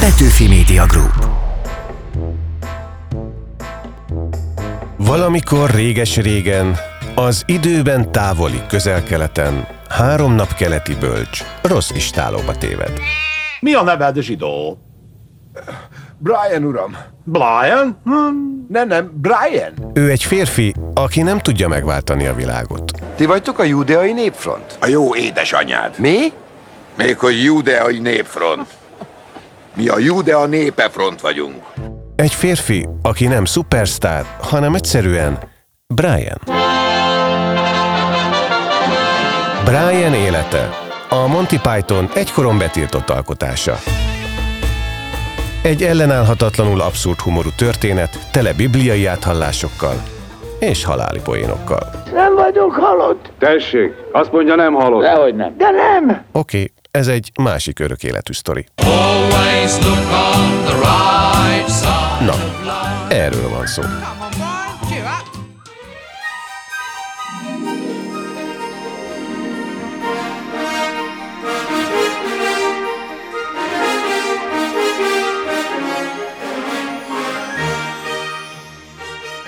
Petőfi Media Group. Valamikor réges-régen, az időben távoli közel-keleten, három nap keleti bölcs rossz istálóba téved. Mi a neved, zsidó? Brian uram. Brian? Hm. Nem, nem, Brian. Ő egy férfi, aki nem tudja megváltani a világot. Ti vagytok a judeai népfront? A jó édesanyád. Mi? Még hogy judeai népfront. Mi a judea népefront vagyunk. Egy férfi, aki nem szupersztár, hanem egyszerűen Brian. Brian élete a Monty Python egykoron betiltott alkotása. Egy ellenállhatatlanul abszurd humorú történet, tele bibliai áthallásokkal és haláli poénokkal. Nem vagyok halott. Tessék, azt mondja nem halott. Dehogy nem. De nem! Oké, ez egy másik örök életű sztori. Na, erről van szó.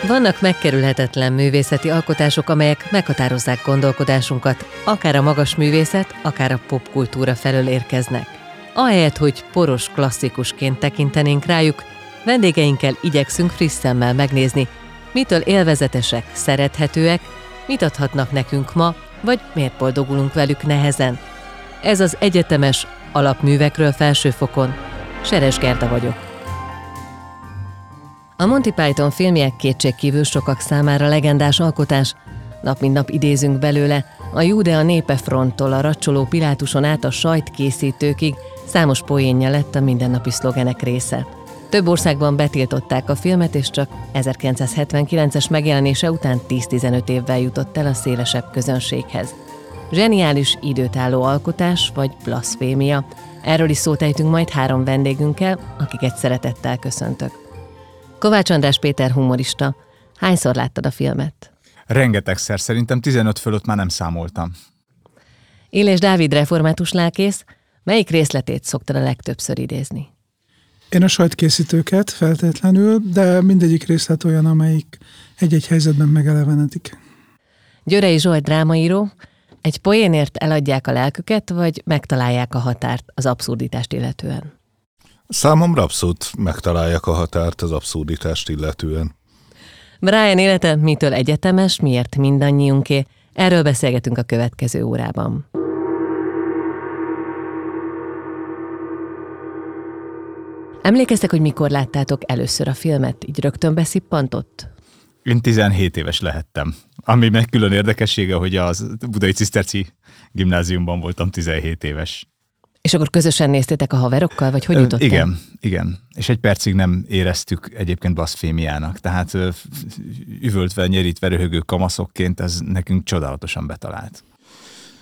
Vannak megkerülhetetlen művészeti alkotások, amelyek meghatározzák gondolkodásunkat, akár a magas művészet, akár a popkultúra felől érkeznek. Ahelyett, hogy poros klasszikusként tekintenénk rájuk, vendégeinkkel igyekszünk friss szemmel megnézni, mitől élvezetesek, szerethetőek, mit adhatnak nekünk ma, vagy miért boldogulunk velük nehezen. Ez az egyetemes alapművekről felsőfokon. Seres Gerda vagyok. A Monty Python filmjek kétségkívül sokak számára legendás alkotás, nap mint nap idézünk belőle, a Judea népe fronttól a racsoló Pilátuson át a sajtkészítőkig számos poénja lett a mindennapi szlogenek része. Több országban betiltották a filmet, és csak 1979-es megjelenése után 10-15 évvel jutott el a szélesebb közönséghez. Zseniális időtálló alkotás vagy blaszfémia. Erről is szót ejtünk majd három vendégünkkel, akiket szeretettel köszöntök. Kovács András Péter humorista. Hányszor láttad a filmet? Rengetegszer, szerintem 15 fölött már nem számoltam. Élés Dávid református lelkész, melyik részletét szoktad a legtöbbször idézni? Én a sajtkészítőket feltétlenül, de mindegyik részlet olyan, amelyik egy-egy helyzetben megelevenedik. Györei Zsolt drámaíró, egy poénért eladják a lelküket, vagy megtalálják a határt az abszurditást illetően? Számomra abszolút megtalálják a határt az abszurditást illetően. Brian élete mitől egyetemes, miért mindannyiunké? Erről beszélgetünk a következő órában. Emlékeztek, hogy mikor láttátok először a filmet? Így rögtön beszippantott? Én 17 éves lehettem. Ami meg külön érdekessége, hogy az Budai Ciszterci gimnáziumban voltam 17 éves. És akkor közösen néztétek a haverokkal, vagy hogy jutott Igen, igen. És egy percig nem éreztük egyébként baszfémiának. Tehát üvöltve, nyerítve, röhögő kamaszokként ez nekünk csodálatosan betalált.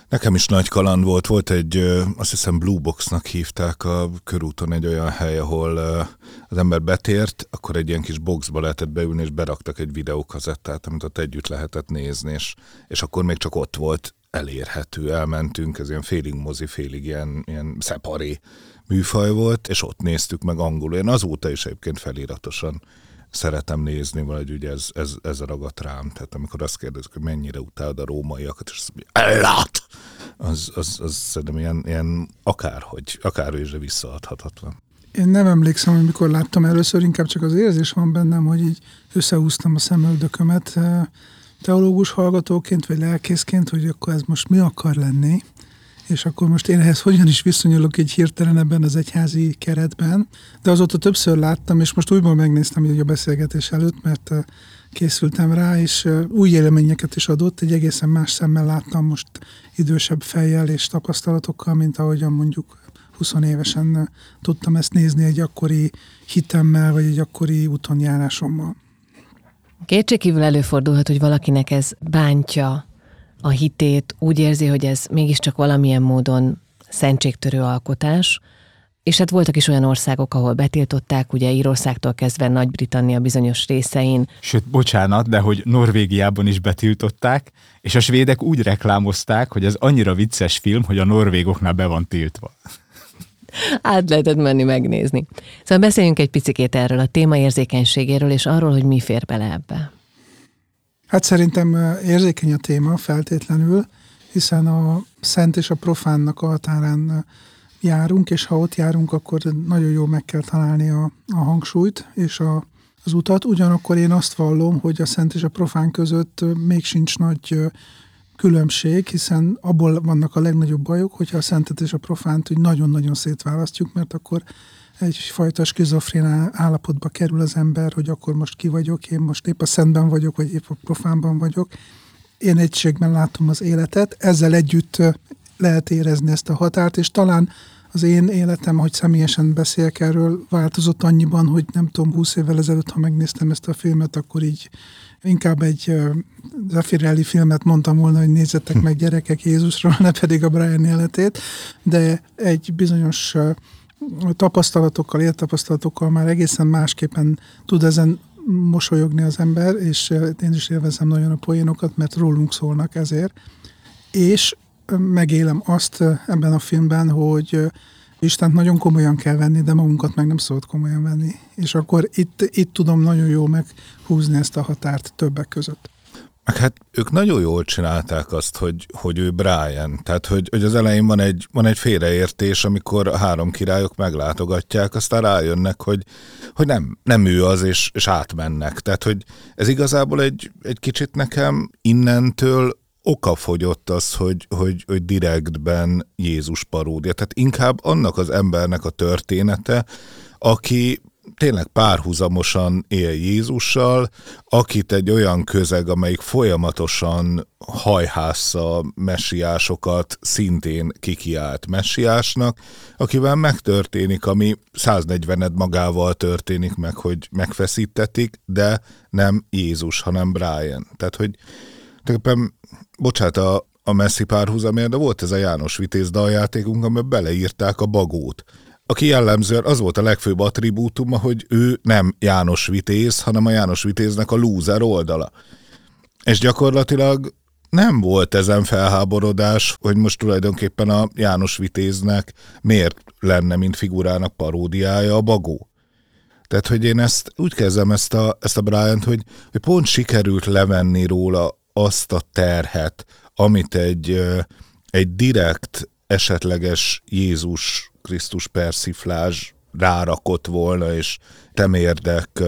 Nekem is nagy kaland volt. Volt egy, azt hiszem Blue Boxnak hívták a körúton egy olyan hely, ahol az ember betért, akkor egy ilyen kis boxba lehetett beülni, és beraktak egy videókazettát, amit ott együtt lehetett nézni, és, és akkor még csak ott volt elérhető, elmentünk, ez ilyen félig mozi, félig ilyen, ilyen szeparé műfaj volt, és ott néztük meg angolul. Én azóta is egyébként feliratosan szeretem nézni, vagy ugye ez, ez, ez ragadt rám. Tehát amikor azt kérdezik, hogy mennyire utálod a rómaiakat, és azt mondja, ellát! Az, az, az szerintem ilyen, ilyen akárhogy, akárhogy is, visszaadhatatlan. Én nem emlékszem, hogy mikor láttam először, inkább csak az érzés van bennem, hogy így összehúztam a szemöldökömet eh, teológus hallgatóként, vagy lelkészként, hogy akkor ez most mi akar lenni, és akkor most én ehhez hogyan is viszonyulok egy hirtelen ebben az egyházi keretben. De azóta többször láttam, és most újból megnéztem így a beszélgetés előtt, mert készültem rá, és új élményeket is adott, egy egészen más szemmel láttam most idősebb fejjel és tapasztalatokkal, mint ahogyan mondjuk 20 évesen tudtam ezt nézni egy akkori hitemmel, vagy egy akkori útonjárásommal. Kétségkívül előfordulhat, hogy valakinek ez bántja a hitét, úgy érzi, hogy ez mégiscsak valamilyen módon szentségtörő alkotás, és hát voltak is olyan országok, ahol betiltották, ugye Írországtól kezdve Nagy-Britannia bizonyos részein. Sőt, bocsánat, de hogy Norvégiában is betiltották, és a svédek úgy reklámozták, hogy ez annyira vicces film, hogy a norvégoknál be van tiltva. Át lehetett menni megnézni. Szóval beszéljünk egy picikét erről a témaérzékenységéről, és arról, hogy mi fér bele ebbe. Hát szerintem érzékeny a téma feltétlenül, hiszen a szent és a profánnak a határán járunk, és ha ott járunk, akkor nagyon jól meg kell találni a, a hangsúlyt és a, az utat. Ugyanakkor én azt vallom, hogy a szent és a profán között még sincs nagy különbség, hiszen abból vannak a legnagyobb bajok, hogyha a szentet és a profánt úgy nagyon-nagyon szétválasztjuk, mert akkor egyfajta skizofrén állapotba kerül az ember, hogy akkor most ki vagyok, én most épp a szentben vagyok, vagy épp a profánban vagyok. Én egységben látom az életet, ezzel együtt lehet érezni ezt a határt, és talán az én életem, hogy személyesen beszéljek erről, változott annyiban, hogy nem tudom, 20 évvel ezelőtt, ha megnéztem ezt a filmet, akkor így inkább egy Zafirelli filmet mondtam volna, hogy nézzetek meg gyerekek Jézusról, ne pedig a Brian életét, de egy bizonyos tapasztalatokkal, élettapasztalatokkal már egészen másképpen tud ezen mosolyogni az ember, és én is élvezem nagyon a poénokat, mert rólunk szólnak ezért. És megélem azt ebben a filmben, hogy Istent nagyon komolyan kell venni, de magunkat meg nem szabad komolyan venni. És akkor itt, itt tudom nagyon jól meghúzni ezt a határt többek között. Meg hát ők nagyon jól csinálták azt, hogy, hogy ő Brian. Tehát, hogy, hogy az elején van egy, van egy félreértés, amikor a három királyok meglátogatják, aztán rájönnek, hogy, hogy nem, nem ő az, és, és átmennek. Tehát, hogy ez igazából egy, egy kicsit nekem innentől okafogyott az, hogy, hogy, hogy direktben Jézus paródia. Tehát inkább annak az embernek a története, aki tényleg párhuzamosan él Jézussal, akit egy olyan közeg, amelyik folyamatosan hajhásza messiásokat, szintén kikiált messiásnak, akivel megtörténik, ami 140 magával történik meg, hogy megfeszítetik, de nem Jézus, hanem Brian. Tehát, hogy tulajdonképpen, bocsánat, a, a messzi párhuzamért, de volt ez a János Vitéz daljátékunk, amiben beleírták a bagót aki jellemzően az volt a legfőbb attribútuma, hogy ő nem János Vitéz, hanem a János Vitéznek a lúzer oldala. És gyakorlatilag nem volt ezen felháborodás, hogy most tulajdonképpen a János Vitéznek miért lenne, mint figurának paródiája a bagó. Tehát, hogy én ezt úgy kezdem ezt a, ezt a Bryant, hogy, hogy pont sikerült levenni róla azt a terhet, amit egy, egy direkt, esetleges Jézus Krisztus persziflázs rárakott volna, és temérdek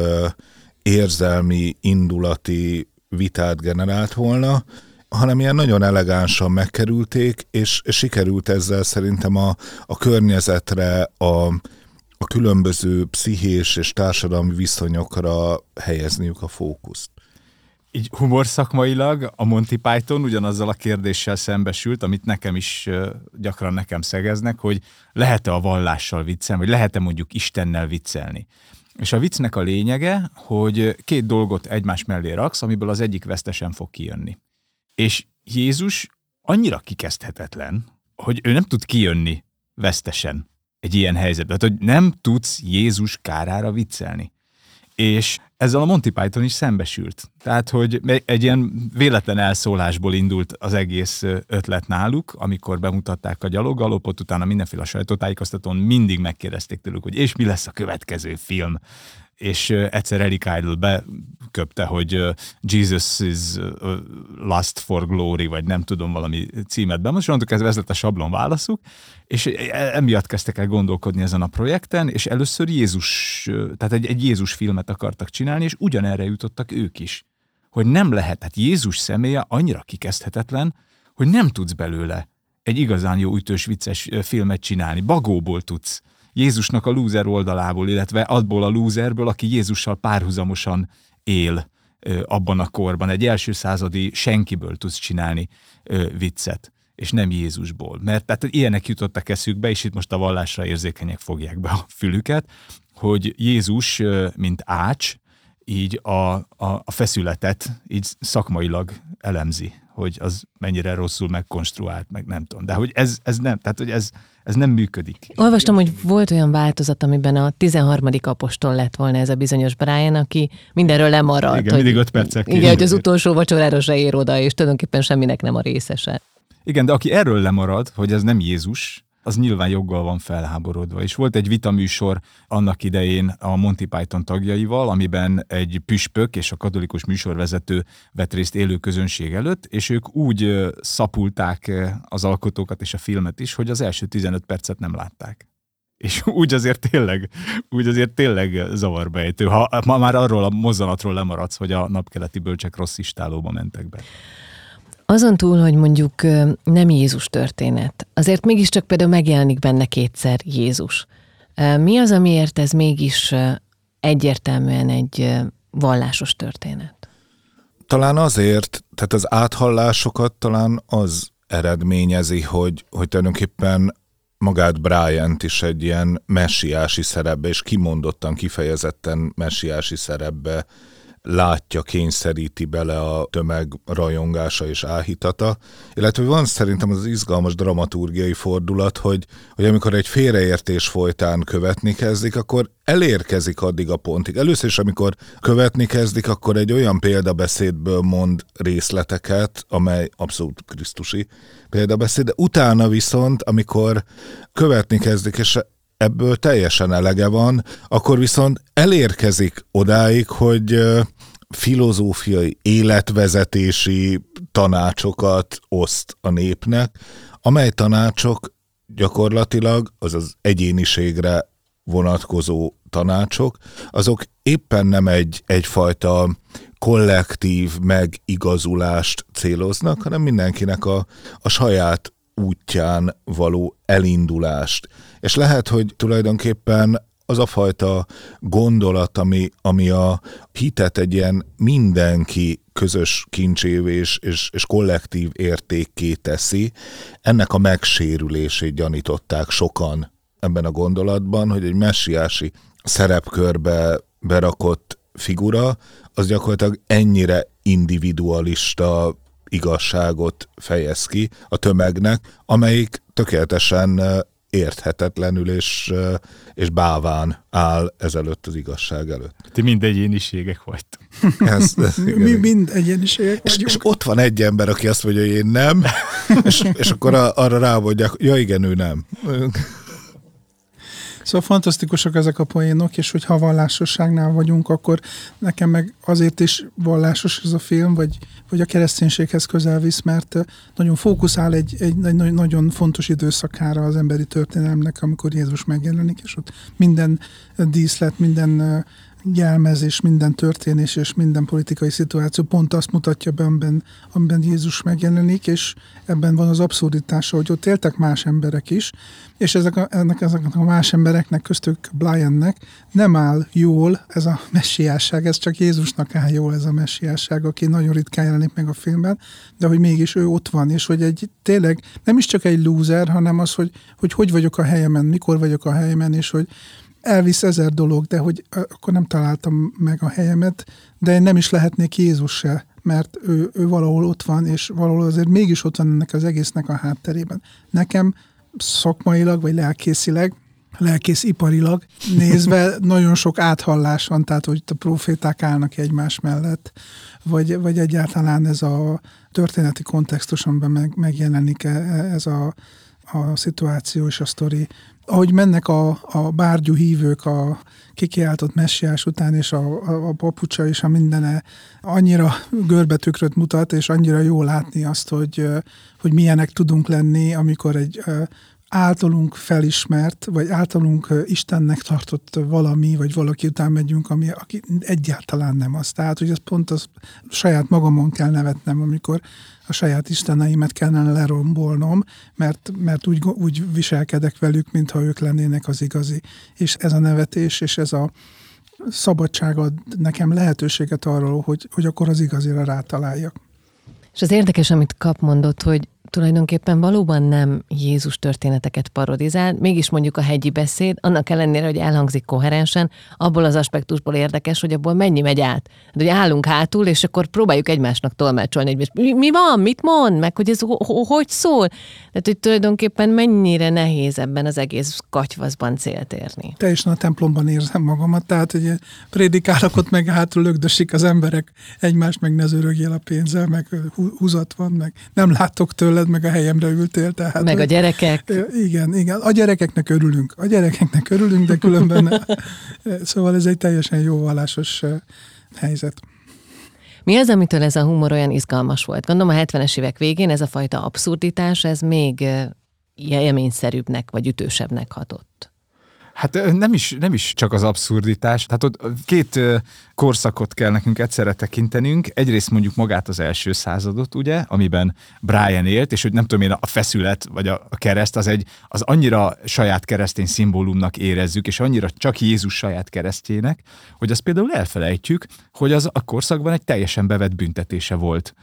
érzelmi, indulati vitát generált volna, hanem ilyen nagyon elegánsan megkerülték, és, sikerült ezzel szerintem a, a környezetre, a, a különböző pszichés és társadalmi viszonyokra helyezniük a fókuszt így humor szakmailag a Monty Python ugyanazzal a kérdéssel szembesült, amit nekem is gyakran nekem szegeznek, hogy lehet-e a vallással viccelni, vagy lehet-e mondjuk Istennel viccelni. És a viccnek a lényege, hogy két dolgot egymás mellé raksz, amiből az egyik vesztesen fog kijönni. És Jézus annyira kikezdhetetlen, hogy ő nem tud kijönni vesztesen egy ilyen helyzetben. Tehát, hogy nem tudsz Jézus kárára viccelni. És ezzel a Monty Python is szembesült. Tehát, hogy egy ilyen véletlen elszólásból indult az egész ötlet náluk, amikor bemutatták a gyaloggalopot, utána mindenféle sajtótájékoztatón mindig megkérdezték tőlük, hogy és mi lesz a következő film és egyszer Eric Idle beköpte, hogy Jesus is Lust for Glory, vagy nem tudom valami címet be. Most mondtuk, ez lett a sablon válaszuk, és e, emiatt kezdtek el gondolkodni ezen a projekten, és először Jézus, tehát egy, egy Jézus filmet akartak csinálni, és ugyanerre jutottak ők is. Hogy nem lehet, tehát Jézus személye annyira kikezdhetetlen, hogy nem tudsz belőle egy igazán jó ütős vicces filmet csinálni. Bagóból tudsz Jézusnak a lúzer oldalából, illetve abból a lúzerből, aki Jézussal párhuzamosan él abban a korban. Egy első századi senkiből tudsz csinálni viccet és nem Jézusból. Mert tehát ilyenek jutottak eszükbe, és itt most a vallásra érzékenyek fogják be a fülüket, hogy Jézus, mint ács, így a, a, a feszületet így szakmailag elemzi, hogy az mennyire rosszul megkonstruált, meg nem tudom. De hogy ez, ez nem, tehát hogy ez, ez nem működik. Olvastam, hogy volt olyan változat, amiben a 13. apostol lett volna ez a bizonyos Brian, aki mindenről lemaradt. Igen, hogy, mindig öt percek. Igen, hogy az utolsó vacsorára se ér oda, és tulajdonképpen semminek nem a részese. Igen, de aki erről lemarad, hogy ez nem Jézus, az nyilván joggal van felháborodva. És volt egy vitaműsor annak idején a Monty Python tagjaival, amiben egy püspök és a katolikus műsorvezető vett részt élő közönség előtt, és ők úgy szapulták az alkotókat és a filmet is, hogy az első 15 percet nem látták és úgy azért tényleg, úgy azért tényleg zavarba ejtő, ha már arról a mozzanatról lemaradsz, hogy a napkeleti bölcsek rossz istálóba mentek be. Azon túl, hogy mondjuk nem Jézus történet, azért mégiscsak például megjelenik benne kétszer Jézus. Mi az, amiért ez mégis egyértelműen egy vallásos történet? Talán azért, tehát az áthallásokat talán az eredményezi, hogy, hogy tulajdonképpen magát Bryant is egy ilyen messiási szerepbe, és kimondottan, kifejezetten messiási szerepbe látja, kényszeríti bele a tömeg rajongása és áhítata. Illetve van szerintem az izgalmas dramaturgiai fordulat, hogy, hogy amikor egy félreértés folytán követni kezdik, akkor elérkezik addig a pontig. Először is, amikor követni kezdik, akkor egy olyan példabeszédből mond részleteket, amely abszolút krisztusi példabeszéd, de utána viszont, amikor követni kezdik, és ebből teljesen elege van, akkor viszont elérkezik odáig, hogy filozófiai, életvezetési tanácsokat oszt a népnek, amely tanácsok gyakorlatilag az az egyéniségre vonatkozó tanácsok, azok éppen nem egy, egyfajta kollektív megigazulást céloznak, hanem mindenkinek a, a saját útján való elindulást. És lehet, hogy tulajdonképpen az a fajta gondolat, ami, ami a hitet egy ilyen mindenki közös kincsévé és, és, és kollektív értékké teszi, ennek a megsérülését gyanították sokan ebben a gondolatban, hogy egy messiási szerepkörbe berakott figura, az gyakorlatilag ennyire individualista igazságot fejez ki a tömegnek, amelyik tökéletesen érthetetlenül és, és báván áll ezelőtt az igazság előtt. Ti mind egyéniségek vagytok. Ez, ez, Mi mind egyéniségek és, és ott van egy ember, aki azt mondja, hogy én nem, és, és akkor arra rámondják, ja igen, ő nem. Szóval fantasztikusak ezek a poénok, és hogyha vallásosságnál vagyunk, akkor nekem meg azért is vallásos ez a film, vagy, vagy a kereszténységhez közel visz, mert nagyon fókuszál egy, egy, egy nagyon fontos időszakára az emberi történelemnek, amikor Jézus megjelenik, és ott minden díszlet, minden jelmezés, minden történés és minden politikai szituáció pont azt mutatja be, amiben, amiben Jézus megjelenik, és ebben van az abszurditása, hogy ott éltek más emberek is, és ezek a, ennek, ezeknek a más embereknek, köztük Briannek nem áll jól ez a messiásság, ez csak Jézusnak áll jól ez a messiásság, aki nagyon ritkán jelenik meg a filmben, de hogy mégis ő ott van, és hogy egy tényleg nem is csak egy loser, hanem az, hogy hogy, hogy vagyok a helyemen, mikor vagyok a helyemen, és hogy elvisz ezer dolog, de hogy akkor nem találtam meg a helyemet, de én nem is lehetnék Jézus se, mert ő, ő valahol ott van, és valahol azért mégis ott van ennek az egésznek a hátterében. Nekem szakmailag, vagy lelkészileg, lelkésziparilag nézve nagyon sok áthallás van, tehát hogy a proféták állnak egymás mellett, vagy, vagy egyáltalán ez a történeti kontextus, amiben meg, megjelenik e, ez a, a szituáció és a sztori, ahogy mennek a, a bárgyú hívők a kikiáltott messiás után, és a, a, a papucsa és a mindene annyira görbetükröt mutat, és annyira jó látni azt, hogy, hogy milyenek tudunk lenni, amikor egy általunk felismert, vagy általunk Istennek tartott valami, vagy valaki után megyünk, ami aki egyáltalán nem az. Tehát, hogy ez pont az saját magamon kell nevetnem, amikor a saját isteneimet kellene lerombolnom, mert, mert úgy, úgy viselkedek velük, mintha ők lennének az igazi. És ez a nevetés, és ez a szabadság ad nekem lehetőséget arról, hogy, hogy akkor az igazira rátaláljak. És az érdekes, amit Kap mondott, hogy tulajdonképpen valóban nem Jézus történeteket parodizál, mégis mondjuk a hegyi beszéd, annak ellenére, hogy elhangzik koherensen, abból az aspektusból érdekes, hogy abból mennyi megy át. De hogy állunk hátul, és akkor próbáljuk egymásnak tolmácsolni, hogy mi, mi van, mit mond, meg hogy ez hogy szól. Tehát, hogy tulajdonképpen mennyire nehéz ebben az egész katyvaszban célt érni. Teljesen a templomban érzem magamat, tehát hogy prédikálok ott meg hátul lögdösik az emberek, egymást meg ne a pénzzel, meg húzat van, meg nem látok tőle, veled meg a helyemre ültél. Tehát, Meg a gyerekek. Igen, igen. A gyerekeknek örülünk. A gyerekeknek örülünk, de különben... szóval ez egy teljesen jó vallásos eh, helyzet. Mi az, amitől ez a humor olyan izgalmas volt? Gondolom a 70-es évek végén ez a fajta abszurditás, ez még ö, élményszerűbbnek vagy ütősebbnek hatott. Hát nem is, nem is csak az abszurditás. Tehát ott két korszakot kell nekünk egyszerre tekintenünk. Egyrészt mondjuk magát az első századot, ugye, amiben Brian élt, és hogy nem tudom én, a feszület vagy a, kereszt az egy, az annyira saját keresztény szimbólumnak érezzük, és annyira csak Jézus saját keresztjének, hogy azt például elfelejtjük, hogy az a korszakban egy teljesen bevett büntetése volt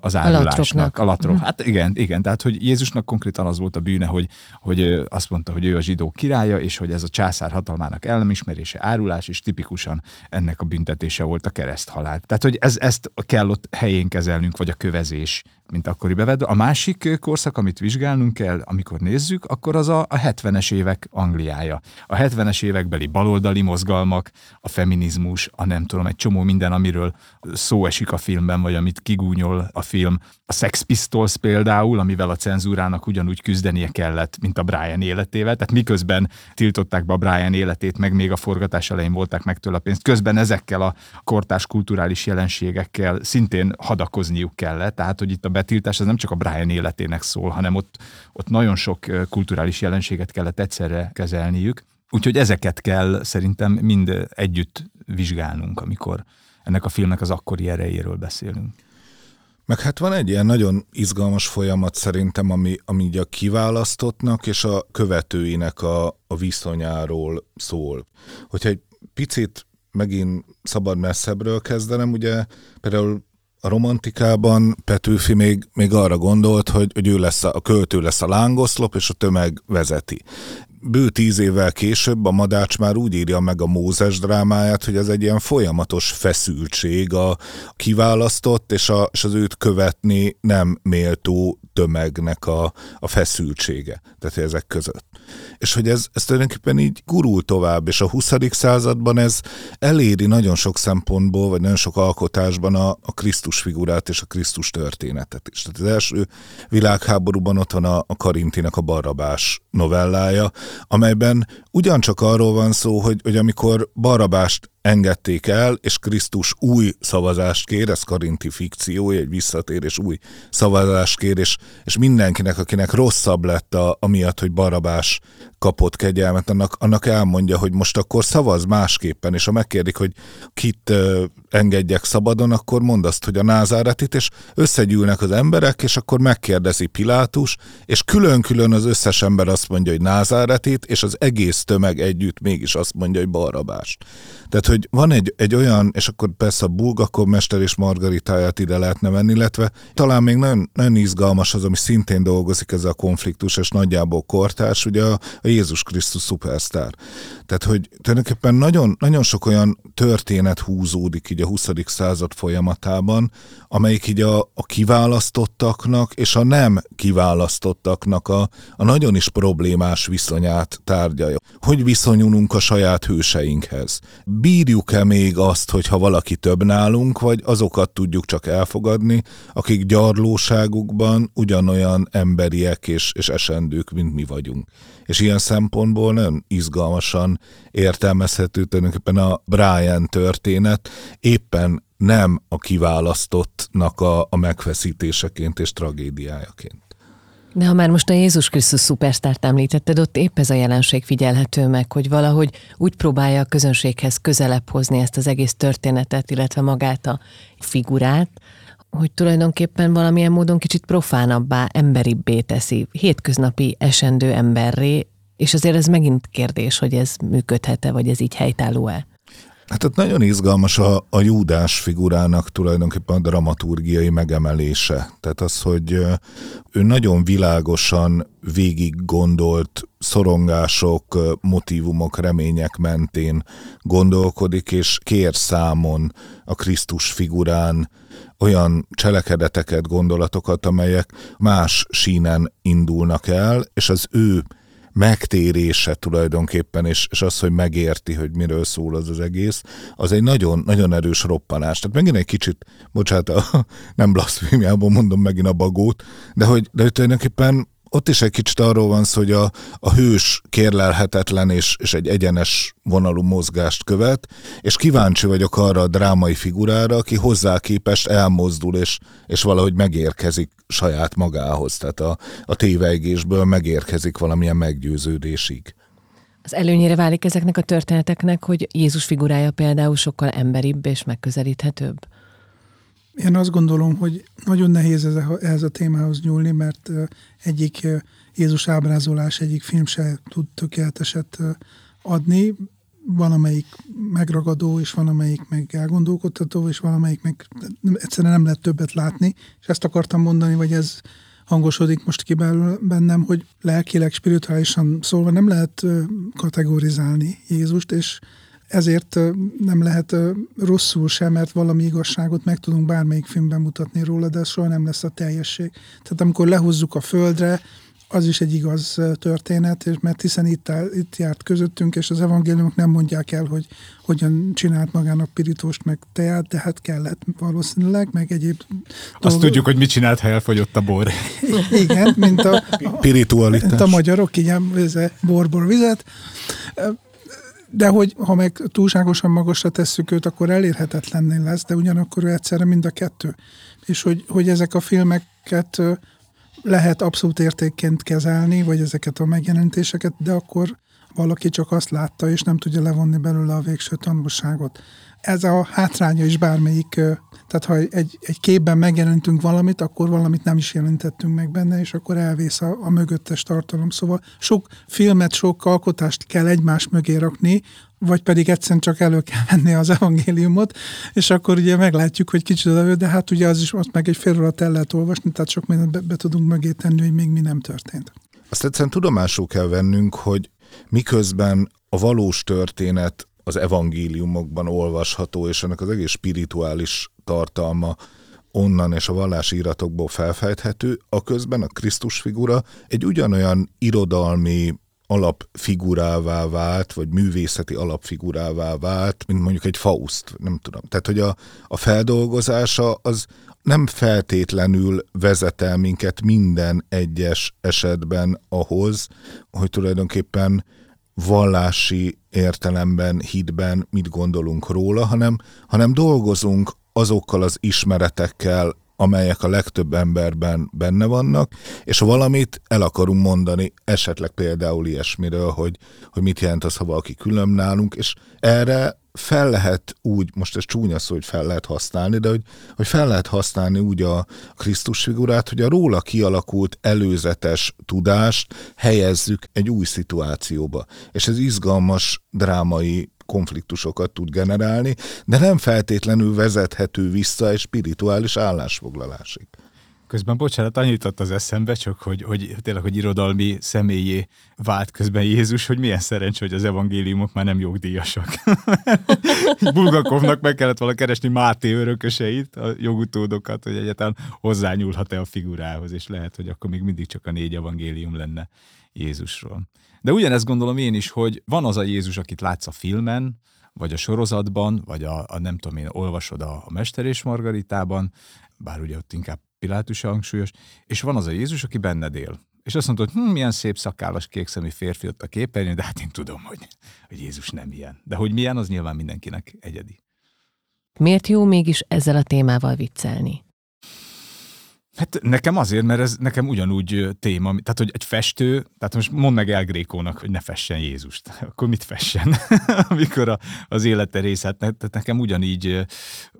az árulásnak. A latrok. Mhm. Hát igen, igen, tehát hogy Jézusnak konkrétan az volt a bűne, hogy, hogy azt mondta, hogy ő a zsidó királya, és hogy ez a császár hatalmának ellenismerése, árulás, és tipikusan ennek a büntetése volt a kereszthalál. Tehát, hogy ez, ezt kell ott helyén kezelnünk, vagy a kövezés, mint akkori bevedő. A másik korszak, amit vizsgálnunk kell, amikor nézzük, akkor az a, a 70-es évek Angliája. A 70-es évekbeli baloldali mozgalmak, a feminizmus, a nem tudom, egy csomó minden, amiről szó esik a filmben, vagy amit kigúnyol a film. A Sex Pistols például, amivel a cenzúrának ugyanúgy küzdenie kellett, mint a Brian életével. Tehát miközben tiltották be a Brian életét, meg még a forgatás elején volták meg tőle a pénzt, közben ezekkel a kortás kulturális jelenségekkel szintén hadakozniuk kellett. Tehát, hogy itt a betiltás az nem csak a Brian életének szól, hanem ott, ott nagyon sok kulturális jelenséget kellett egyszerre kezelniük. Úgyhogy ezeket kell szerintem mind együtt vizsgálnunk, amikor ennek a filmnek az akkori erejéről beszélünk. Meg hát van egy ilyen nagyon izgalmas folyamat szerintem, ami, ami így a kiválasztottnak és a követőinek a, a viszonyáról szól. Hogyha egy picit megint szabad messzebbről kezdenem, ugye például a romantikában Petőfi még, még arra gondolt, hogy, hogy ő lesz a, a költő lesz a lángoszlop, és a tömeg vezeti. Bő tíz évvel később a Madács már úgy írja meg a Mózes drámáját, hogy ez egy ilyen folyamatos feszültség a kiválasztott és, a, és az őt követni nem méltó tömegnek a, a feszültsége, tehát ezek között. És hogy ez, ez tulajdonképpen így gurul tovább, és a 20. században ez eléri nagyon sok szempontból, vagy nagyon sok alkotásban a, a Krisztus figurát és a Krisztus történetet is. Tehát az első világháborúban ott van a, a Karintinak a Barrabás novellája, amelyben ugyancsak arról van szó, hogy, hogy amikor Barrabást engedték el, és Krisztus új szavazást kér, ez karinti fikció, egy visszatérés új szavazást kér, és, és mindenkinek, akinek rosszabb lett a, amiatt, hogy Barabás kapott kegyelmet, annak, annak elmondja, hogy most akkor szavaz másképpen, és ha megkérdik, hogy kit engedjek szabadon, akkor mondd azt, hogy a názáretit, és összegyűlnek az emberek, és akkor megkérdezi Pilátus, és külön-külön az összes ember azt mondja, hogy názáretit, és az egész tömeg együtt mégis azt mondja, hogy Barabást. Tehát, hogy van egy, egy olyan, és akkor persze a Bulgakov mester és Margaritáját ide lehetne venni, illetve talán még nagyon, nagyon izgalmas az, ami szintén dolgozik ez a konfliktus, és nagyjából kortárs, ugye a, a Jézus Krisztus szupersztár. Tehát, hogy tulajdonképpen nagyon, nagyon sok olyan történet húzódik így a 20. század folyamatában, amelyik így a, a kiválasztottaknak és a nem kiválasztottaknak a, a nagyon is problémás viszonyát tárgyalja. Hogy viszonyulunk a saját hőseinkhez? Bírjuk-e még azt, hogyha valaki több nálunk, vagy azokat tudjuk csak elfogadni, akik gyarlóságukban ugyanolyan emberiek és, és esendők, mint mi vagyunk. És ilyen szempontból nagyon izgalmasan értelmezhető tulajdonképpen a Brian történet, éppen nem a kiválasztottnak a, a megfeszítéseként és tragédiájaként. De ha már most a Jézus Krisztus szupersztárt említetted, ott épp ez a jelenség figyelhető meg, hogy valahogy úgy próbálja a közönséghez közelebb hozni ezt az egész történetet, illetve magát a figurát, hogy tulajdonképpen valamilyen módon kicsit profánabbá, emberibbé teszi, hétköznapi esendő emberré, és azért ez megint kérdés, hogy ez működhet-e, vagy ez így helytálló-e. Hát ott nagyon izgalmas a, a Júdás figurának tulajdonképpen a dramaturgiai megemelése. Tehát az, hogy ő nagyon világosan végig gondolt szorongások, motivumok, remények mentén gondolkodik, és kér számon a Krisztus figurán olyan cselekedeteket, gondolatokat, amelyek más sínen indulnak el, és az ő megtérése tulajdonképpen, és, és az, hogy megérti, hogy miről szól az az egész, az egy nagyon, nagyon erős roppanás. Tehát megint egy kicsit, bocsánat, a, nem blaszfémiából mondom megint a bagót, de hogy, de hogy tulajdonképpen ott is egy kicsit arról van szó, hogy a, a hős kérlelhetetlen és, és egy egyenes vonalú mozgást követ, és kíváncsi vagyok arra a drámai figurára, aki hozzá képest elmozdul, és, és valahogy megérkezik saját magához, tehát a, a tévejgésből megérkezik valamilyen meggyőződésig. Az előnyére válik ezeknek a történeteknek, hogy Jézus figurája például sokkal emberibb és megközelíthetőbb? Én azt gondolom, hogy nagyon nehéz ehhez a témához nyúlni, mert egyik Jézus ábrázolás, egyik film se tud tökéleteset adni. Van, amelyik megragadó, és van, amelyik meg elgondolkodtató, és van, amelyik meg egyszerűen nem lehet többet látni. És ezt akartam mondani, vagy ez hangosodik most ki bennem, hogy lelkileg, spirituálisan szólva nem lehet kategorizálni Jézust, és ezért nem lehet rosszul sem, mert valami igazságot meg tudunk bármelyik filmben mutatni róla, de ez soha nem lesz a teljesség. Tehát amikor lehozzuk a földre, az is egy igaz történet, és mert hiszen itt, áll, itt járt közöttünk, és az evangéliumok nem mondják el, hogy hogyan csinált magának pirítóst, meg teát, de hát kellett valószínűleg, meg egyéb Azt dolgok. tudjuk, hogy mit csinált, ha elfogyott a bor. Igen, mint a, a, mint a magyarok, így borbor vizet de hogy ha meg túlságosan magasra tesszük őt, akkor elérhetetlenné lesz, de ugyanakkor ő egyszerre mind a kettő. És hogy, hogy ezek a filmeket lehet abszolút értékként kezelni, vagy ezeket a megjelentéseket, de akkor valaki csak azt látta, és nem tudja levonni belőle a végső tanulságot. Ez a hátránya is bármelyik tehát ha egy, egy képben megjelentünk valamit, akkor valamit nem is jelentettünk meg benne, és akkor elvész a, a mögöttes tartalom. Szóval sok filmet, sok alkotást kell egymás mögé rakni, vagy pedig egyszerűen csak elő kell venni az evangéliumot, és akkor ugye meglátjuk, hogy kicsit ő, de hát ugye az is azt meg egy fél el lehet olvasni, tehát sok mindent be, be tudunk mögé tenni, hogy még mi nem történt. Azt egyszerűen tudomásul kell vennünk, hogy miközben a valós történet az evangéliumokban olvasható, és ennek az egész spirituális tartalma onnan és a vallási iratokból felfejthető, a közben a Krisztus figura egy ugyanolyan irodalmi alapfigurává vált, vagy művészeti alapfigurává vált, mint mondjuk egy Faust, nem tudom. Tehát, hogy a, a feldolgozása az nem feltétlenül vezet el minket minden egyes esetben ahhoz, hogy tulajdonképpen vallási értelemben, hitben mit gondolunk róla, hanem, hanem dolgozunk azokkal az ismeretekkel, amelyek a legtöbb emberben benne vannak, és valamit el akarunk mondani, esetleg például ilyesmiről, hogy, hogy mit jelent az, ha valaki külön nálunk, és erre fel lehet úgy, most ez csúnya szó, hogy fel lehet használni, de hogy, hogy fel lehet használni úgy a Krisztus figurát, hogy a róla kialakult előzetes tudást helyezzük egy új szituációba. És ez izgalmas drámai konfliktusokat tud generálni, de nem feltétlenül vezethető vissza egy spirituális állásfoglalásig. Közben, bocsánat, annyit jutott az eszembe, csak hogy, hogy tényleg, hogy irodalmi személyé vált közben Jézus, hogy milyen szerencsé, hogy az evangéliumok már nem jogdíjasak. Bulgakovnak meg kellett volna keresni Máté örököseit, a jogutódokat, hogy egyáltalán hozzányúlhat-e a figurához, és lehet, hogy akkor még mindig csak a négy evangélium lenne Jézusról. De ugyanezt gondolom én is, hogy van az a Jézus, akit látsz a filmen, vagy a sorozatban, vagy a, a nem tudom én, olvasod a, a Mester és Margaritában, bár ugye ott inkább Pilátus hangsúlyos, és van az a Jézus, aki benned él. És azt mondod, hm, milyen szép szakállas kékszemű férfi ott a képernyőn, de hát én tudom, hogy, hogy Jézus nem ilyen. De hogy milyen, az nyilván mindenkinek egyedi. Miért jó mégis ezzel a témával viccelni? Hát nekem azért, mert ez nekem ugyanúgy téma, tehát hogy egy festő, tehát most mondd meg El Grékónak, hogy ne fessen Jézust, akkor mit fessen, amikor a, az élete részét, tehát nekem ugyanígy,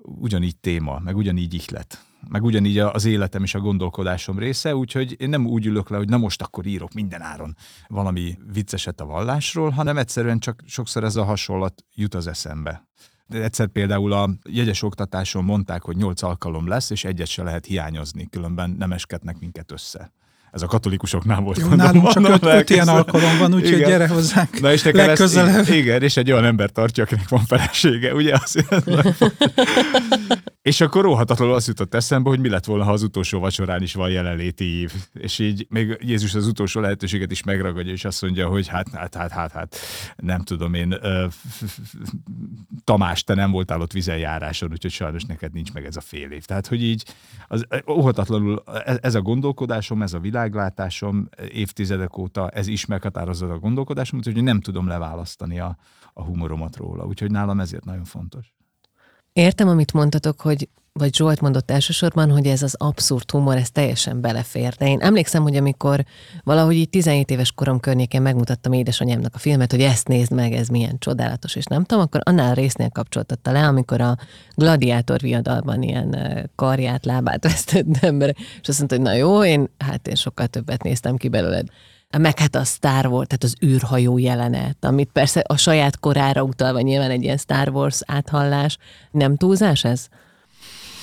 ugyanígy téma, meg ugyanígy ihlet meg ugyanígy az életem és a gondolkodásom része, úgyhogy én nem úgy ülök le, hogy na most akkor írok minden áron valami vicceset a vallásról, hanem egyszerűen csak sokszor ez a hasonlat jut az eszembe. De egyszer például a jegyes oktatáson mondták, hogy nyolc alkalom lesz, és egyet se lehet hiányozni, különben nem eskednek minket össze. Ez a katolikusoknál volt. Jó, nálunk csak öt, öt ilyen alkalom van, úgyhogy gyere hozzánk Na és legközelebb. Ezt, igen, és egy olyan ember tartja, akinek van felesége, ugye? Azért És akkor róhatatlanul azt jutott eszembe, hogy mi lett volna, ha az utolsó vacsorán is van jelenléti ív. És így még Jézus az utolsó lehetőséget is megragadja, és azt mondja, hogy hát, hát, hát, hát, hát nem tudom én, Tamás, te nem voltál ott vizenjáráson, úgyhogy sajnos neked nincs meg ez a fél év. Tehát, hogy így az, óhatatlanul e, ez a gondolkodásom, ez a világlátásom évtizedek óta, ez is meghatározza a gondolkodásom, úgyhogy nem tudom leválasztani a, a humoromat róla. Úgyhogy nálam ezért nagyon fontos. Értem, amit mondtatok, hogy vagy Zsolt mondott elsősorban, hogy ez az abszurd humor, ez teljesen belefér. De én emlékszem, hogy amikor valahogy így 17 éves korom környékén megmutattam édesanyámnak a filmet, hogy ezt nézd meg, ez milyen csodálatos, és nem tudom, akkor annál résznél kapcsoltatta le, amikor a gladiátor viadalban ilyen karját, lábát vesztett ember, és azt mondta, hogy na jó, én, hát én sokkal többet néztem ki belőled meg hát a Star Wars, tehát az űrhajó jelenet, amit persze a saját korára utalva nyilván egy ilyen Star Wars áthallás. Nem túlzás ez?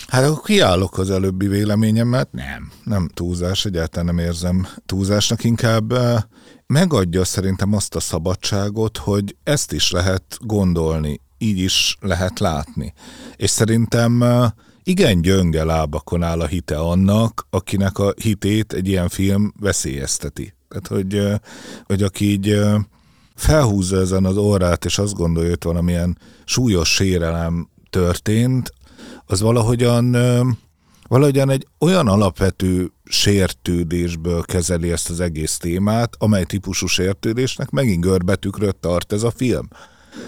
Hát akkor kiállok az előbbi véleményemet. Nem, nem túlzás, egyáltalán nem érzem túlzásnak, inkább eh, megadja szerintem azt a szabadságot, hogy ezt is lehet gondolni, így is lehet látni. És szerintem eh, igen gyönge lábakon áll a hite annak, akinek a hitét egy ilyen film veszélyezteti. Tehát, hogy, hogy aki így felhúzza ezen az orrát, és azt gondolja, hogy valamilyen súlyos sérelem történt, az valahogyan, valahogyan egy olyan alapvető sértődésből kezeli ezt az egész témát, amely típusú sértődésnek megint görbetükröt tart ez a film.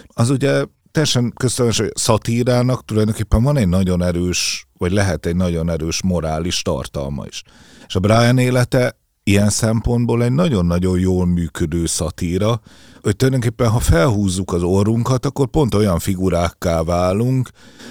Az ugye teljesen köztelmes, hogy szatírának tulajdonképpen van egy nagyon erős, vagy lehet egy nagyon erős morális tartalma is. És a Brian élete ilyen szempontból egy nagyon-nagyon jól működő szatíra, hogy tulajdonképpen ha felhúzzuk az orrunkat, akkor pont olyan figurákká válunk,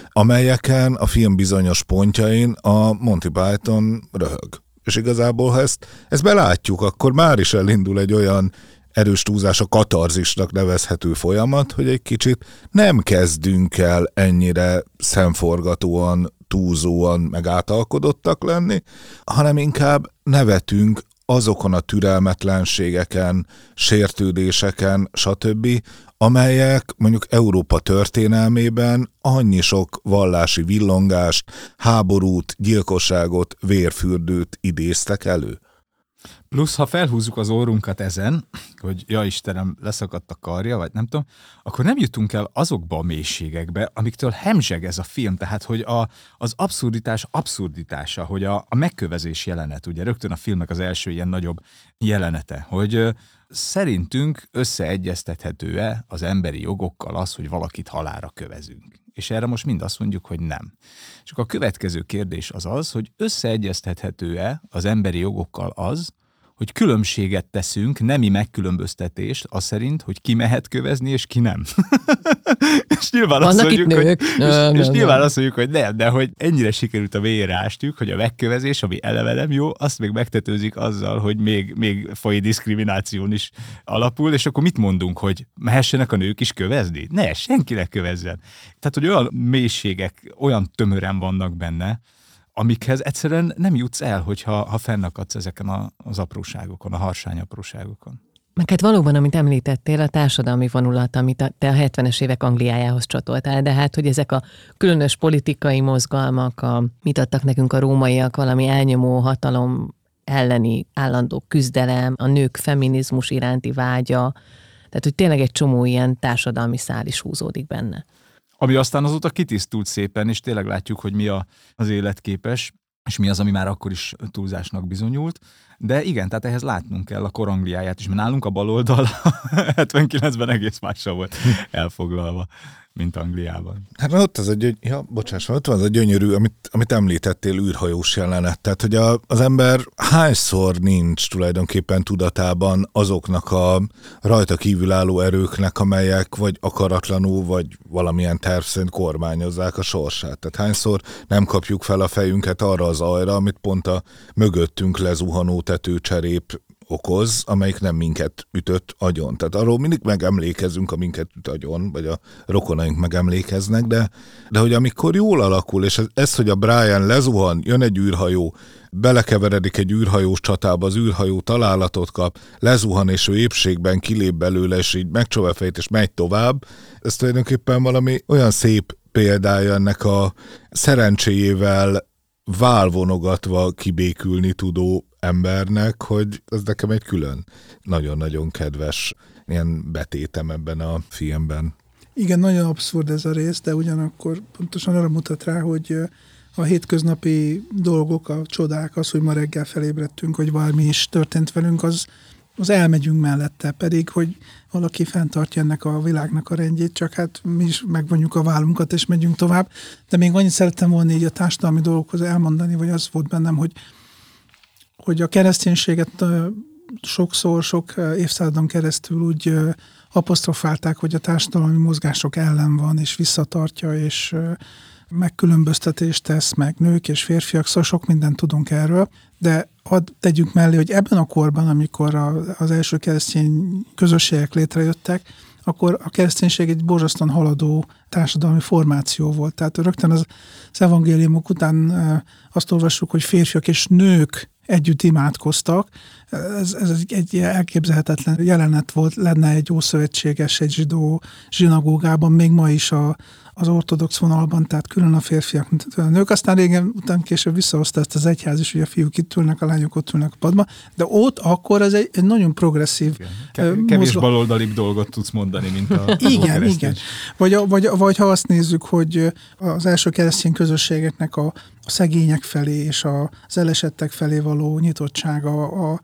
amelyeken a film bizonyos pontjain a Monty Python röhög. És igazából, ha ezt, ezt belátjuk, akkor már is elindul egy olyan erős túlzás a katarzisnak nevezhető folyamat, hogy egy kicsit nem kezdünk el ennyire szemforgatóan, túlzóan meg átalkodottak lenni, hanem inkább nevetünk azokon a türelmetlenségeken, sértődéseken, stb., amelyek mondjuk Európa történelmében annyi sok vallási villongást, háborút, gyilkosságot, vérfürdőt idéztek elő. Plusz, ha felhúzzuk az órunkat ezen, hogy ja Istenem, leszakadt a karja, vagy nem tudom, akkor nem jutunk el azokba a mélységekbe, amiktől hemzseg ez a film. Tehát, hogy a, az abszurditás abszurditása, hogy a, a megkövezés jelenet, ugye rögtön a filmnek az első ilyen nagyobb jelenete, hogy szerintünk összeegyeztethető-e az emberi jogokkal az, hogy valakit halára kövezünk. És erre most mind azt mondjuk, hogy nem. És akkor a következő kérdés az az, hogy összeegyeztethető-e az emberi jogokkal az, hogy különbséget teszünk, nemi megkülönböztetést, az szerint, hogy ki mehet kövezni, és ki nem. és nyilván Vannak azt mondjuk, nők. Hogy, és, és nyilván azt mondjuk, hogy nem, de hogy ennyire sikerült a ástjuk, hogy a megkövezés, ami eleve nem jó, azt még megtetőzik azzal, hogy még, még fai diszkrimináción is alapul, és akkor mit mondunk, hogy mehessenek a nők is kövezni? Ne, senkinek kövezzen. Tehát, hogy olyan mélységek, olyan tömören vannak benne, amikhez egyszerűen nem jutsz el, hogyha ha fennakadsz ezeken a, az apróságokon, a harsány apróságokon. Meg hát valóban, amit említettél, a társadalmi vonulat, amit a, te a 70-es évek Angliájához csatoltál, de hát, hogy ezek a különös politikai mozgalmak, a, mit adtak nekünk a rómaiak, valami elnyomó hatalom elleni állandó küzdelem, a nők feminizmus iránti vágya, tehát, hogy tényleg egy csomó ilyen társadalmi szál is húzódik benne. Ami aztán azóta kitisztult szépen, és tényleg látjuk, hogy mi a, az életképes, és mi az, ami már akkor is túlzásnak bizonyult. De igen, tehát ehhez látnunk kell a korangliáját is, mert nálunk a baloldal 79-ben egész mással volt elfoglalva mint Angliában. Hát ott az gyöny... ja, bocsáss, ott van az a gyönyörű, amit, amit említettél, űrhajós jelenet. Tehát, hogy a, az ember hányszor nincs tulajdonképpen tudatában azoknak a rajta kívülálló erőknek, amelyek vagy akaratlanul, vagy valamilyen terv szerint kormányozzák a sorsát. Tehát hányszor nem kapjuk fel a fejünket arra az ajra, amit pont a mögöttünk lezuhanó tetőcserép okoz, amelyik nem minket ütött agyon. Tehát arról mindig megemlékezünk, a minket üt agyon, vagy a rokonaink megemlékeznek, de, de hogy amikor jól alakul, és ez, hogy a Brian lezuhan, jön egy űrhajó, belekeveredik egy űrhajós csatába, az űrhajó találatot kap, lezuhan, és ő épségben kilép belőle, és így megcsóva fejt, és megy tovább, ez tulajdonképpen valami olyan szép példája ennek a szerencséjével válvonogatva kibékülni tudó embernek, hogy ez nekem egy külön nagyon-nagyon kedves ilyen betétem ebben a filmben. Igen, nagyon abszurd ez a rész, de ugyanakkor pontosan arra mutat rá, hogy a hétköznapi dolgok, a csodák, az, hogy ma reggel felébredtünk, hogy valami is történt velünk, az, az elmegyünk mellette, pedig, hogy valaki fenntartja ennek a világnak a rendjét, csak hát mi is megvonjuk a vállunkat, és megyünk tovább. De még annyit szerettem volna így a társadalmi dolgokhoz elmondani, vagy az volt bennem, hogy, hogy a kereszténységet sokszor, sok évszázadon keresztül úgy apostrofálták, hogy a társadalmi mozgások ellen van, és visszatartja, és megkülönböztetést tesz, meg nők és férfiak, szóval sok mindent tudunk erről, de hadd tegyünk mellé, hogy ebben a korban, amikor a, az első keresztény közösségek létrejöttek, akkor a kereszténység egy borzasztóan haladó társadalmi formáció volt. Tehát rögtön az, az evangéliumok után azt olvassuk, hogy férfiak és nők együtt imádkoztak. Ez, ez egy elképzelhetetlen jelenet volt, lenne egy ószövetséges, egy zsidó zsinagógában, még ma is a, az ortodox vonalban, tehát külön a férfiak, mint a nők. Aztán régen, után később visszahozta ezt az egyház is, hogy a fiúk itt ülnek, a lányok ott ülnek a padba, de ott akkor ez egy, egy nagyon progresszív igen. Kevés mozga... baloldalibb dolgot tudsz mondani, mint a Igen, igen. Vagy, vagy, vagy ha azt nézzük, hogy az első keresztény közösségeknek a, a szegények felé és a, az elesettek felé való nyitottsága, a, a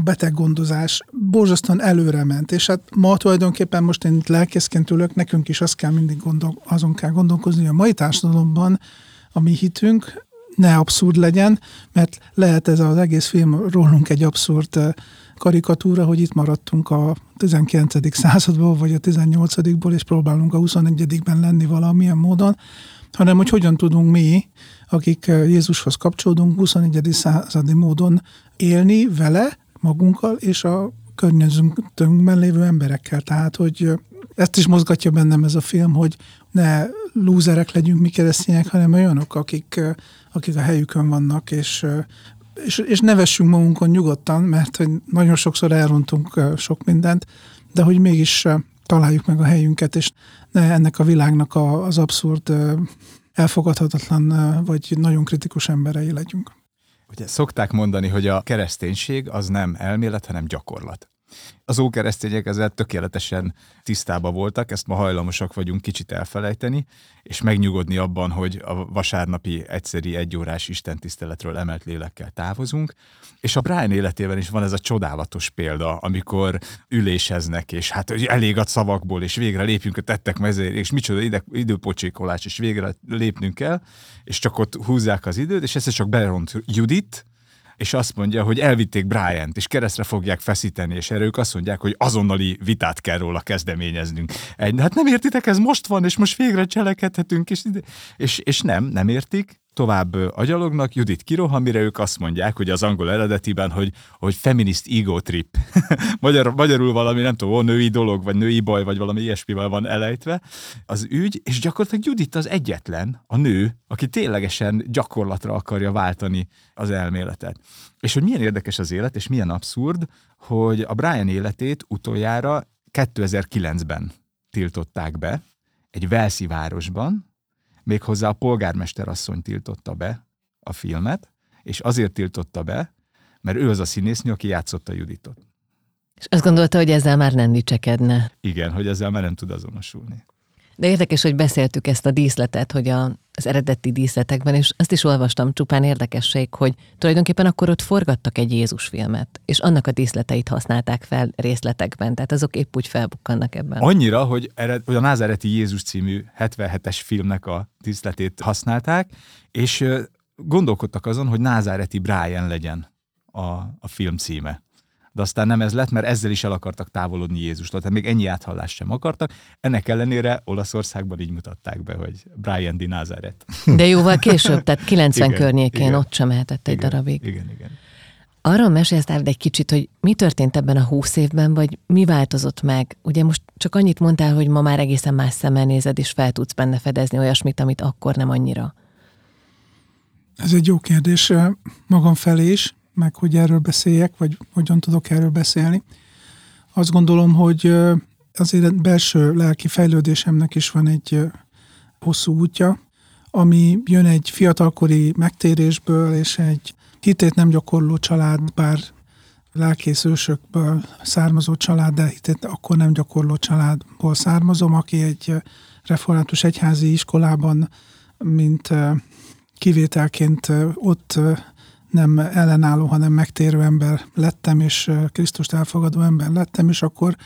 beteggondozás borzasztóan előre ment, és hát ma tulajdonképpen most én itt lelkészként ülök, nekünk is azt kell mindig gondol, azon kell gondolkozni, hogy a mai társadalomban a mi hitünk ne abszurd legyen, mert lehet ez az egész film rólunk egy abszurd karikatúra, hogy itt maradtunk a 19. századból, vagy a 18-ból, és próbálunk a 21-ben lenni valamilyen módon, hanem hogy hogyan tudunk mi, akik Jézushoz kapcsolódunk, 21. századi módon élni vele, magunkkal és a környezetünkben lévő emberekkel. Tehát, hogy ezt is mozgatja bennem ez a film, hogy ne lúzerek legyünk mi keresztények, hanem olyanok, akik, akik a helyükön vannak, és, és, és nevessünk magunkon nyugodtan, mert hogy nagyon sokszor elrontunk sok mindent, de hogy mégis találjuk meg a helyünket, és ne ennek a világnak az abszurd, elfogadhatatlan, vagy nagyon kritikus emberei legyünk. Ugye szokták mondani, hogy a kereszténység az nem elmélet, hanem gyakorlat. Az ókeresztények ezzel tökéletesen tisztában voltak, ezt ma hajlamosak vagyunk kicsit elfelejteni, és megnyugodni abban, hogy a vasárnapi egyszeri egyórás istentiszteletről emelt lélekkel távozunk. És a Brian életében is van ez a csodálatos példa, amikor üléseznek, és hát elég a szavakból, és végre lépjünk a tettek mezére, és micsoda ide, időpocsékolás, és végre lépnünk kell, és csak ott húzzák az időt, és ezt csak beront Judit, és azt mondja, hogy elvitték Bryant, és keresztre fogják feszíteni, és erre ők azt mondják, hogy azonnali vitát kell róla kezdeményeznünk. Egy, hát nem értitek, ez most van, és most végre cselekedhetünk, és, és, és nem, nem értik, tovább agyalognak, Judit kirohan, mire ők azt mondják, hogy az angol eredetiben, hogy, hogy feminist ego trip. Magyar, magyarul valami, nem tudom, női dolog, vagy női baj, vagy valami ilyesmivel van elejtve az ügy, és gyakorlatilag Judit az egyetlen, a nő, aki ténylegesen gyakorlatra akarja váltani az elméletet. És hogy milyen érdekes az élet, és milyen abszurd, hogy a Brian életét utoljára 2009-ben tiltották be, egy Velszi városban, Méghozzá a polgármester asszony tiltotta be a filmet, és azért tiltotta be, mert ő az a színésznő, aki játszotta Juditot. És azt gondolta, hogy ezzel már nem dicsekedne. Igen, hogy ezzel már nem tud azonosulni. De érdekes, hogy beszéltük ezt a díszletet, hogy a, az eredeti díszletekben, és azt is olvastam, csupán érdekesség, hogy tulajdonképpen akkor ott forgattak egy Jézus filmet, és annak a díszleteit használták fel részletekben, tehát azok épp úgy felbukkannak ebben. Annyira, hogy, ered, hogy a Názáreti Jézus című 77-es filmnek a díszletét használták, és gondolkodtak azon, hogy Názáreti Brian legyen a, a film címe de aztán nem ez lett, mert ezzel is el akartak távolodni Jézustól, tehát még ennyi áthallást sem akartak. Ennek ellenére Olaszországban így mutatták be, hogy Brian Di Nazaret. De jóval később, tehát 90 igen, környékén igen, ott sem mehetett egy igen, darabig. Igen, igen. Arról mesélsz egy kicsit, hogy mi történt ebben a húsz évben, vagy mi változott meg? Ugye most csak annyit mondtál, hogy ma már egészen más szemmel nézed, és fel tudsz benne fedezni olyasmit, amit akkor nem annyira. Ez egy jó kérdés magam felé is meg hogy erről beszéljek, vagy hogyan tudok erről beszélni. Azt gondolom, hogy azért belső lelki fejlődésemnek is van egy hosszú útja, ami jön egy fiatalkori megtérésből, és egy hitét nem gyakorló család, bár lelkész ősökből származó család, de hitét akkor nem gyakorló családból származom, aki egy református egyházi iskolában, mint kivételként ott nem ellenálló, hanem megtérő ember lettem, és Krisztust elfogadó ember lettem, és akkor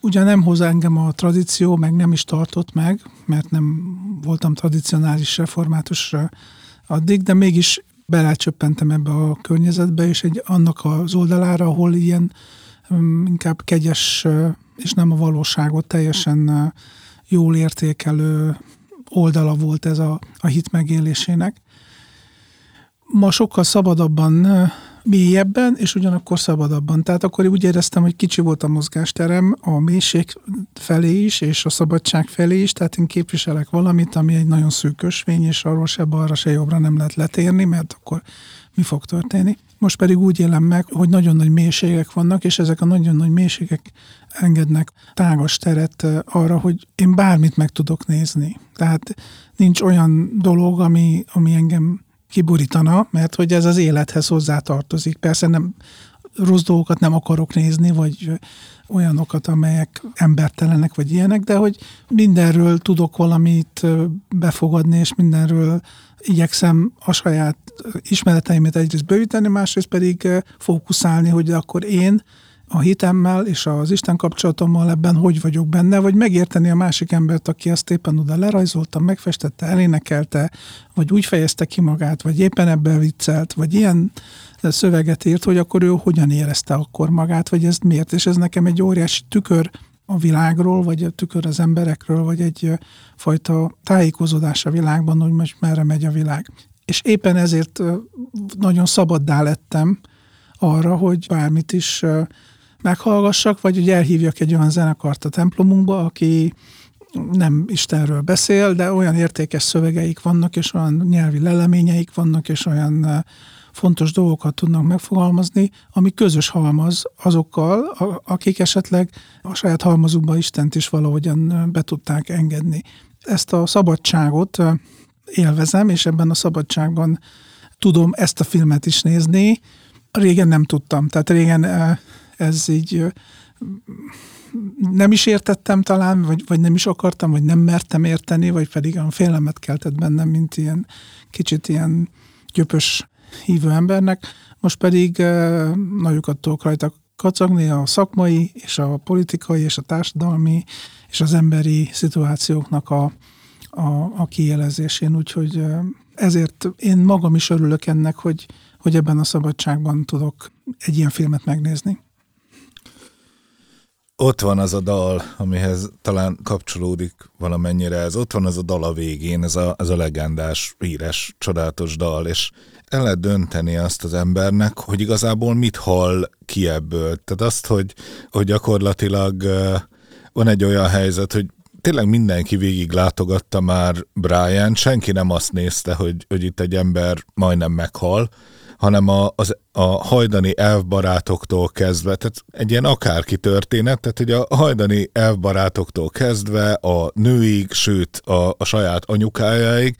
ugyan nem hoz engem a tradíció, meg nem is tartott meg, mert nem voltam tradicionális református addig, de mégis belecsöppentem ebbe a környezetbe, és egy annak az oldalára, ahol ilyen inkább kegyes, és nem a valóságot teljesen jól értékelő oldala volt ez a, a hit megélésének. Ma sokkal szabadabban, mélyebben, és ugyanakkor szabadabban. Tehát akkor úgy éreztem, hogy kicsi volt a mozgásterem a mélység felé is, és a szabadság felé is, tehát én képviselek valamit, ami egy nagyon szűk ösvény, és arról se balra, se jobbra nem lehet letérni, mert akkor mi fog történni. Most pedig úgy élem meg, hogy nagyon nagy mélységek vannak, és ezek a nagyon nagy mélységek engednek tágas teret arra, hogy én bármit meg tudok nézni. Tehát nincs olyan dolog, ami, ami engem kiborítana, mert hogy ez az élethez hozzátartozik. Persze nem rossz dolgokat nem akarok nézni, vagy olyanokat, amelyek embertelenek, vagy ilyenek, de hogy mindenről tudok valamit befogadni, és mindenről igyekszem a saját ismereteimet egyrészt bővíteni, másrészt pedig fókuszálni, hogy akkor én a hitemmel és az Isten kapcsolatommal ebben hogy vagyok benne, vagy megérteni a másik embert, aki azt éppen oda lerajzolta, megfestette, elénekelte, vagy úgy fejezte ki magát, vagy éppen ebben viccelt, vagy ilyen szöveget írt, hogy akkor ő hogyan érezte akkor magát, vagy ezt miért. És ez nekem egy óriási tükör a világról, vagy a tükör az emberekről, vagy egy fajta tájékozódás a világban, hogy most merre megy a világ. És éppen ezért nagyon szabaddá lettem arra, hogy bármit is meghallgassak, vagy hogy elhívjak egy olyan zenekart a templomunkba, aki nem Istenről beszél, de olyan értékes szövegeik vannak, és olyan nyelvi leleményeik vannak, és olyan fontos dolgokat tudnak megfogalmazni, ami közös halmaz azokkal, akik esetleg a saját halmazukba Istent is valahogyan be tudták engedni. Ezt a szabadságot élvezem, és ebben a szabadságban tudom ezt a filmet is nézni. Régen nem tudtam, tehát régen ez így nem is értettem talán, vagy, vagy nem is akartam, vagy nem mertem érteni, vagy pedig a félelmet keltett bennem, mint ilyen kicsit ilyen gyöpös hívő embernek. Most pedig nagyokat tudok rajta kacagni a szakmai, és a politikai, és a társadalmi, és az emberi szituációknak a, a, a kielezésén. Úgyhogy ezért én magam is örülök ennek, hogy, hogy ebben a szabadságban tudok egy ilyen filmet megnézni ott van az a dal, amihez talán kapcsolódik valamennyire ez. Ott van az a dal a végén, ez a, ez a legendás, híres, csodálatos dal, és el lehet dönteni azt az embernek, hogy igazából mit hall ki ebből. Tehát azt, hogy, hogy gyakorlatilag van egy olyan helyzet, hogy tényleg mindenki végig látogatta már Brian, senki nem azt nézte, hogy, hogy itt egy ember majdnem meghal, hanem a, az, a hajdani elvbarátoktól kezdve, tehát egy ilyen akárki történet, tehát hogy a hajdani elvbarátoktól kezdve a nőig, sőt a, a saját anyukájáig,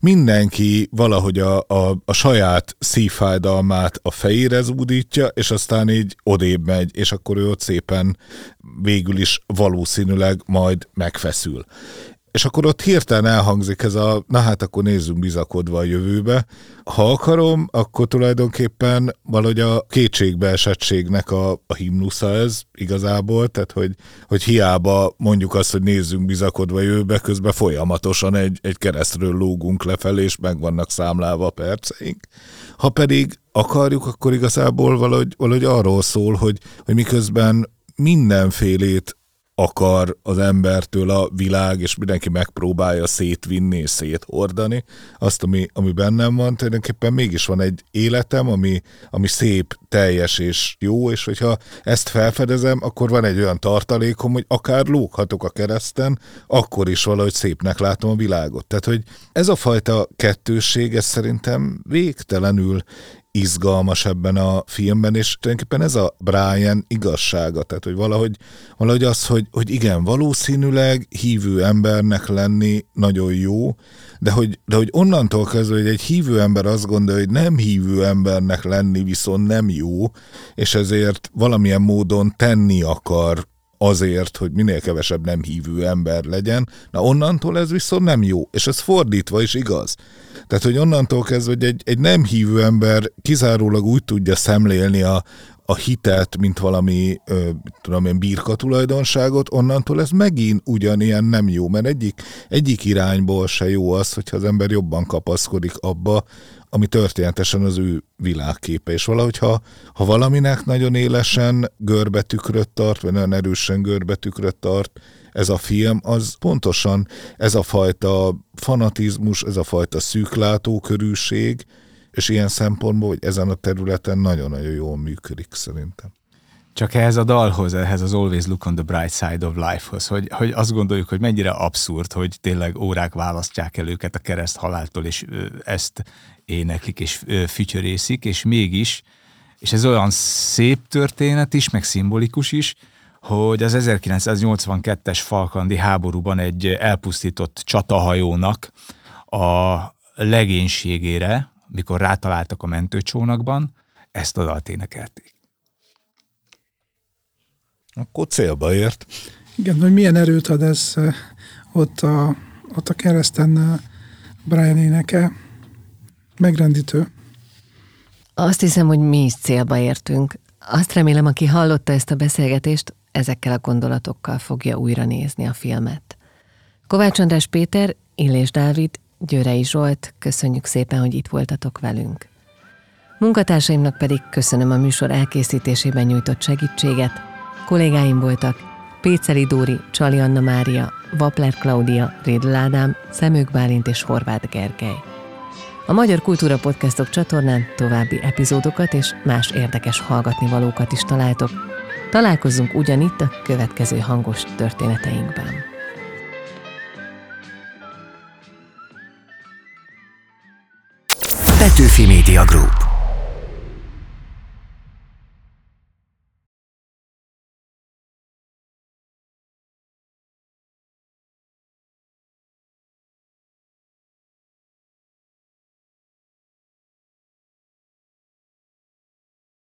mindenki valahogy a, a, a saját szívfájdalmát a fejére zúdítja, és aztán így odébb megy, és akkor ő ott szépen végül is valószínűleg majd megfeszül. És akkor ott hirtelen elhangzik ez a, na hát akkor nézzünk bizakodva a jövőbe. Ha akarom, akkor tulajdonképpen valahogy a kétségbeesettségnek a, a himnusza ez igazából, tehát hogy, hogy hiába mondjuk azt, hogy nézzünk bizakodva a jövőbe, közben folyamatosan egy, egy keresztről lógunk lefelé, és meg vannak számlálva a perceink. Ha pedig akarjuk, akkor igazából valahogy, valahogy arról szól, hogy, hogy miközben mindenfélét akar az embertől a világ, és mindenki megpróbálja szétvinni és széthordani azt, ami, ami bennem van, tulajdonképpen mégis van egy életem, ami, ami szép, teljes és jó, és hogyha ezt felfedezem, akkor van egy olyan tartalékom, hogy akár lóghatok a kereszten, akkor is valahogy szépnek látom a világot. Tehát, hogy ez a fajta kettősség, ez szerintem végtelenül izgalmas ebben a filmben, és tulajdonképpen ez a Brian igazsága, tehát hogy valahogy, valahogy az, hogy, hogy igen, valószínűleg hívő embernek lenni nagyon jó, de hogy, de hogy onnantól kezdve, hogy egy hívő ember azt gondolja, hogy nem hívő embernek lenni viszont nem jó, és ezért valamilyen módon tenni akar azért, hogy minél kevesebb nem hívő ember legyen, na onnantól ez viszont nem jó, és ez fordítva is igaz. Tehát, hogy onnantól kezdve, hogy egy, egy nem hívő ember kizárólag úgy tudja szemlélni a, a hitet, mint valami, ö, tudom én, birka tulajdonságot, onnantól ez megint ugyanilyen nem jó, mert egyik, egyik irányból se jó az, hogyha az ember jobban kapaszkodik abba, ami történetesen az ő világképe. És valahogy, ha, ha valaminek nagyon élesen görbetükröt tart, vagy nagyon erősen görbetükröt tart, ez a film, az pontosan ez a fajta fanatizmus, ez a fajta szűklátókörűség, és ilyen szempontból, hogy ezen a területen nagyon-nagyon jól működik szerintem. Csak ehhez a dalhoz, ehhez az Always Look on the Bright Side of Life-hoz, hogy, hogy azt gondoljuk, hogy mennyire abszurd, hogy tényleg órák választják el őket a kereszt haláltól, és ezt éneklik és fütyörészik, és mégis, és ez olyan szép történet is, meg szimbolikus is, hogy az 1982-es Falkandi háborúban egy elpusztított csatahajónak a legénységére, mikor rátaláltak a mentőcsónakban, ezt a dalt énekelték. Akkor célba ért. Igen, hogy milyen erőt ad ez eh, ott a, ott a kereszten eh, Brian éneke. Megrendítő. Azt hiszem, hogy mi is célba értünk. Azt remélem, aki hallotta ezt a beszélgetést, ezekkel a gondolatokkal fogja újra nézni a filmet. Kovács András Péter, Illés Dávid, Győrei Zsolt, köszönjük szépen, hogy itt voltatok velünk. Munkatársaimnak pedig köszönöm a műsor elkészítésében nyújtott segítséget. Kollégáim voltak Péceli Dóri, Csali Anna Mária, Vapler Klaudia, Rédl Ádám, Szemők Bálint és Horváth Gergely. A Magyar Kultúra Podcastok csatornán további epizódokat és más érdekes hallgatni valókat is találtok. Találkozzunk ugyanitt a következő hangos történeteinkben. Petőfi Media Group